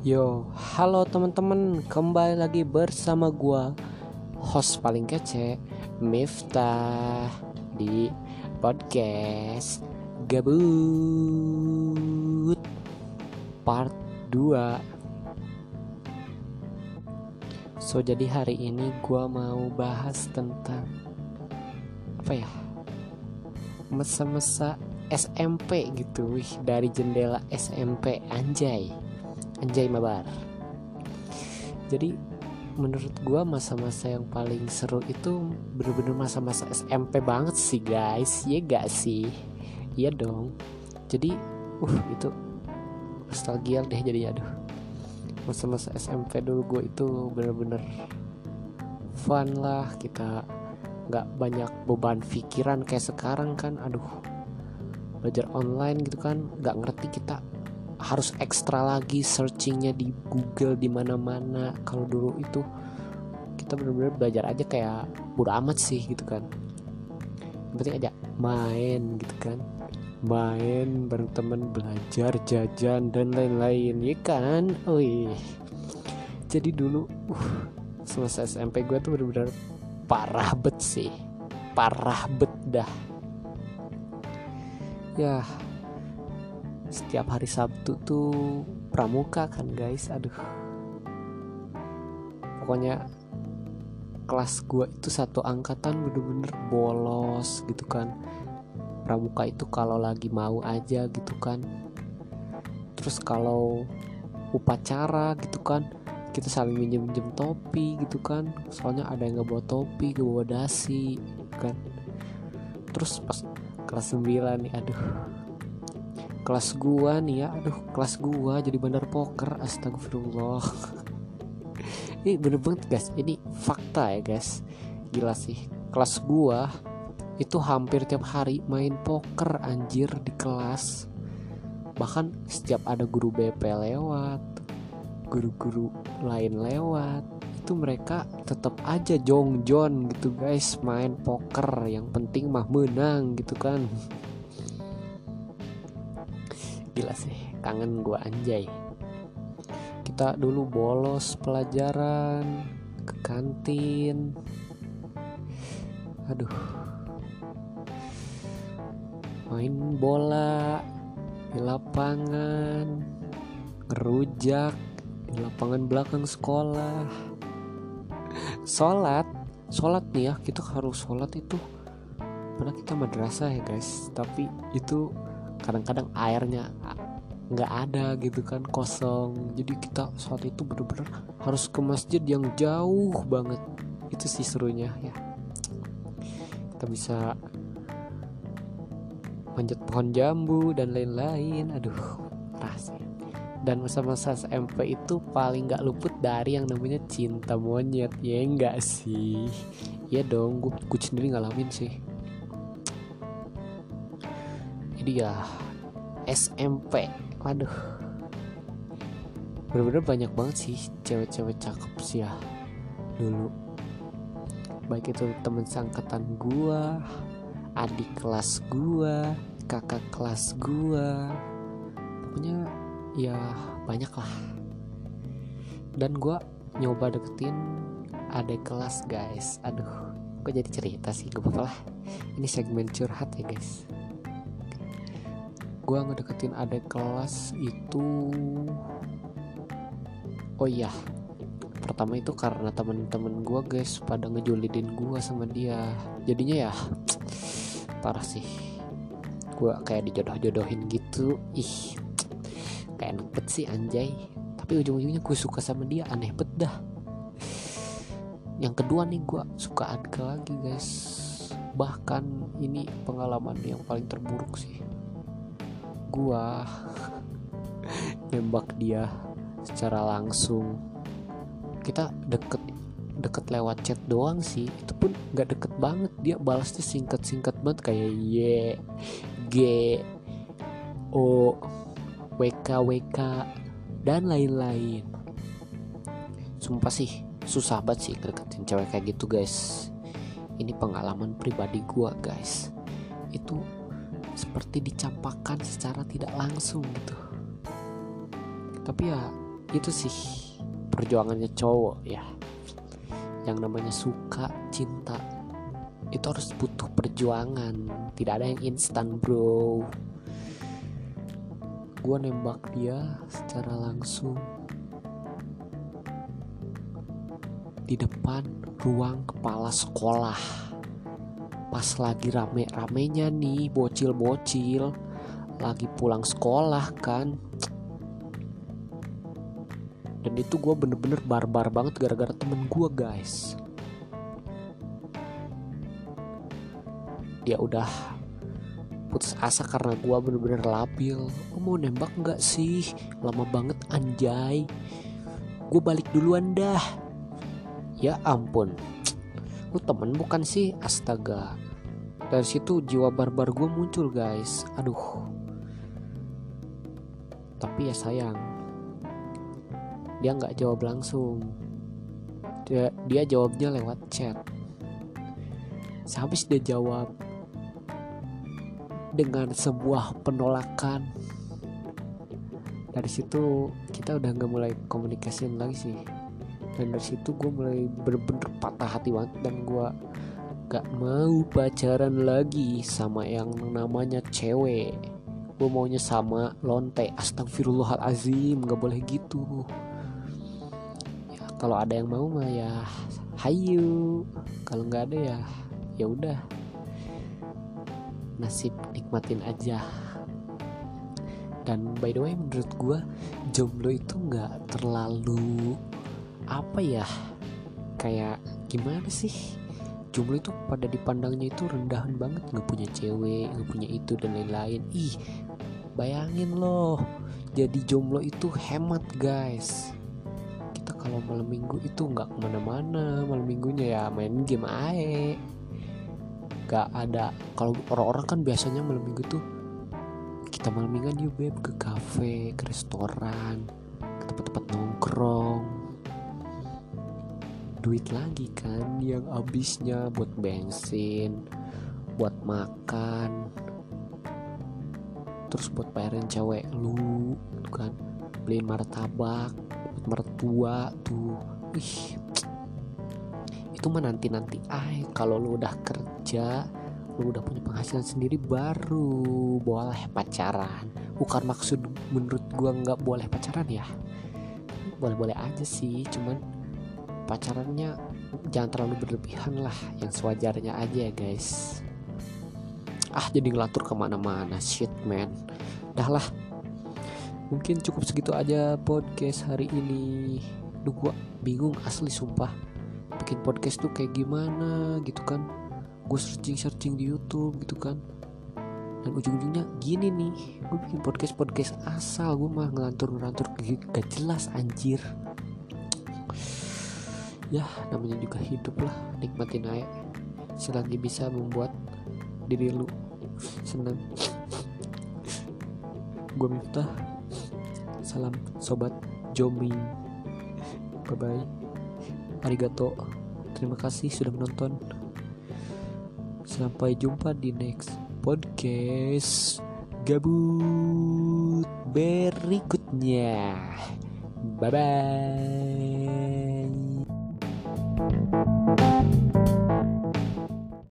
Yo, halo teman-teman, kembali lagi bersama gua host paling kece Miftah di podcast Gabut part 2. So jadi hari ini gua mau bahas tentang apa ya? Masa-masa SMP gitu, wih dari jendela SMP anjay Anjay Mabar. Jadi menurut gue masa-masa yang paling seru itu bener-bener masa-masa SMP banget sih guys. Ya gak sih? Iya dong. Jadi uh itu nostalgia deh jadi aduh. Masa-masa SMP dulu gue itu bener-bener fun lah. Kita nggak banyak beban pikiran kayak sekarang kan aduh. Belajar online gitu kan nggak ngerti kita harus ekstra lagi searchingnya di Google di mana-mana. Kalau dulu itu kita benar-benar belajar aja kayak bodo amat sih gitu kan. Yang penting aja main gitu kan. Main bareng temen belajar jajan dan lain-lain ya kan? Wih. Jadi dulu uh, semasa SMP gue tuh benar-benar parah bet sih. Parah bet dah. Ya setiap hari Sabtu tuh pramuka kan guys. Aduh. Pokoknya kelas gua itu satu angkatan bener-bener bolos gitu kan. Pramuka itu kalau lagi mau aja gitu kan. Terus kalau upacara gitu kan kita saling minjem minjem topi gitu kan. Soalnya ada yang nggak bawa topi gak bawa dasi kan. Terus pas kelas 9 nih aduh kelas gua nih ya. Aduh kelas gua jadi bandar poker astagfirullah. Ini bener banget guys. Ini fakta ya guys. Gila sih. Kelas gua itu hampir tiap hari main poker anjir di kelas. Bahkan setiap ada guru BP lewat guru-guru lain lewat itu mereka tetap aja jongjon gitu guys main poker. Yang penting mah menang gitu kan gila sih kangen gua anjay. Kita dulu bolos pelajaran ke kantin. Aduh. Main bola di lapangan ngerujak di lapangan belakang sekolah. Sholat sholat nih ya kita harus sholat itu. Karena kita madrasah ya guys. Tapi itu kadang-kadang airnya nggak ada gitu kan kosong. Jadi kita saat itu bener-bener harus ke masjid yang jauh banget. Itu sih serunya ya. Kita bisa manjat pohon jambu dan lain-lain. Aduh rasa dan masa-masa SMP itu paling nggak luput dari yang namanya cinta monyet. Ya enggak sih? Ya dong gue sendiri ngalamin sih jadi ya SMP waduh. Bener-bener banyak banget sih cewek-cewek cakep sih ya dulu. Baik itu temen sangkatan gua adik kelas gua kakak kelas gua. Pokoknya ya banyak lah. Dan gua nyoba deketin adik kelas guys. Aduh kok jadi cerita sih? Gak apa-apa lah. Ini segmen curhat ya guys gue ngedeketin adik kelas itu oh iya pertama itu karena temen-temen gue guys pada ngejulidin gue sama dia. Jadinya ya parah sih. Gue kayak dijodoh-jodohin gitu. Ih kayak enak sih anjay. Tapi ujung-ujungnya gue suka sama dia aneh bet dah. Yang kedua nih gue suka Adka lagi guys. Bahkan ini pengalaman yang paling terburuk sih gua nembak dia secara langsung. Kita deket deket lewat chat doang sih. Itu pun nggak deket banget. Dia balasnya singkat singkat banget kayak y g o wk wk dan lain-lain. Sumpah sih susah banget sih deketin cewek kayak gitu guys. Ini pengalaman pribadi gua guys seperti dicampakkan secara tidak langsung gitu. Tapi ya itu sih perjuangannya cowok ya. Yang namanya suka cinta itu harus butuh perjuangan. Tidak ada yang instan bro. Gue nembak dia secara langsung. Di depan ruang kepala sekolah pas lagi rame-ramenya nih bocil-bocil. Lagi pulang sekolah kan. Dan itu gue bener-bener barbar banget gara-gara temen gue guys. Dia udah putus asa karena gue bener-bener labil. Oh, mau nembak nggak sih? Lama banget anjay. Gue balik duluan dah. Ya ampun lu temen bukan sih? Astaga. Dari situ jiwa barbar gue muncul guys. Aduh. Tapi ya sayang. Dia nggak jawab langsung. Dia, dia jawabnya lewat chat. Sehabis dia jawab dengan sebuah penolakan. Dari situ kita udah nggak mulai komunikasiin lagi sih dan dari situ gue mulai bener-bener patah hati banget dan gue gak mau pacaran lagi sama yang namanya cewek. Gue maunya sama lonte. Astagfirullahalazim gak boleh gitu. Ya kalau ada yang mau mah ya hayu kalau nggak ada ya ya udah. Nasib nikmatin aja. Dan by the way menurut gue jomblo itu nggak terlalu apa ya? Kayak gimana sih? Jomblo itu pada dipandangnya itu rendahan banget. Nggak punya cewek nggak punya itu dan lain-lain. Ih bayangin loh. Jadi jomblo itu hemat guys. Kita kalau malam minggu itu nggak ke mana-mana. Malam minggunya ya main game ae. Nggak ada. Kalau orang-orang kan biasanya malam minggu tuh kita malam mingguan yuk beb ke kafe ke restoran ke tempat-tempat nongkrong duit lagi kan yang habisnya buat bensin buat makan terus buat bayarin cewek lu kan. Beliin martabak buat mertua tuh. Ih itu mah nanti nanti ay kalau lu udah kerja lu udah punya penghasilan sendiri baru boleh pacaran. Bukan maksud menurut gua nggak boleh pacaran ya. Boleh boleh aja sih cuman pacarannya jangan terlalu berlebihan lah yang sewajarnya aja ya guys. Ah jadi ngelatur ke mana-mana. Shit man. Dah lah. Mungkin cukup segitu aja podcast hari ini. Duh gua bingung asli sumpah. Bikin podcast tuh kayak gimana gitu kan. Gue searching searching di YouTube gitu kan. Dan ujung-ujungnya gini nih. Gue bikin podcast podcast asal. Gue mah ngelantur ngelantur gak jelas anjir ya namanya juga hidup lah nikmatin aja. Selagi bisa membuat diri lu senang. Gue minta salam sobat Jomi bye bye arigato. Terima kasih sudah menonton. Sampai jumpa di next podcast gabut berikutnya. Bye bye Thank you.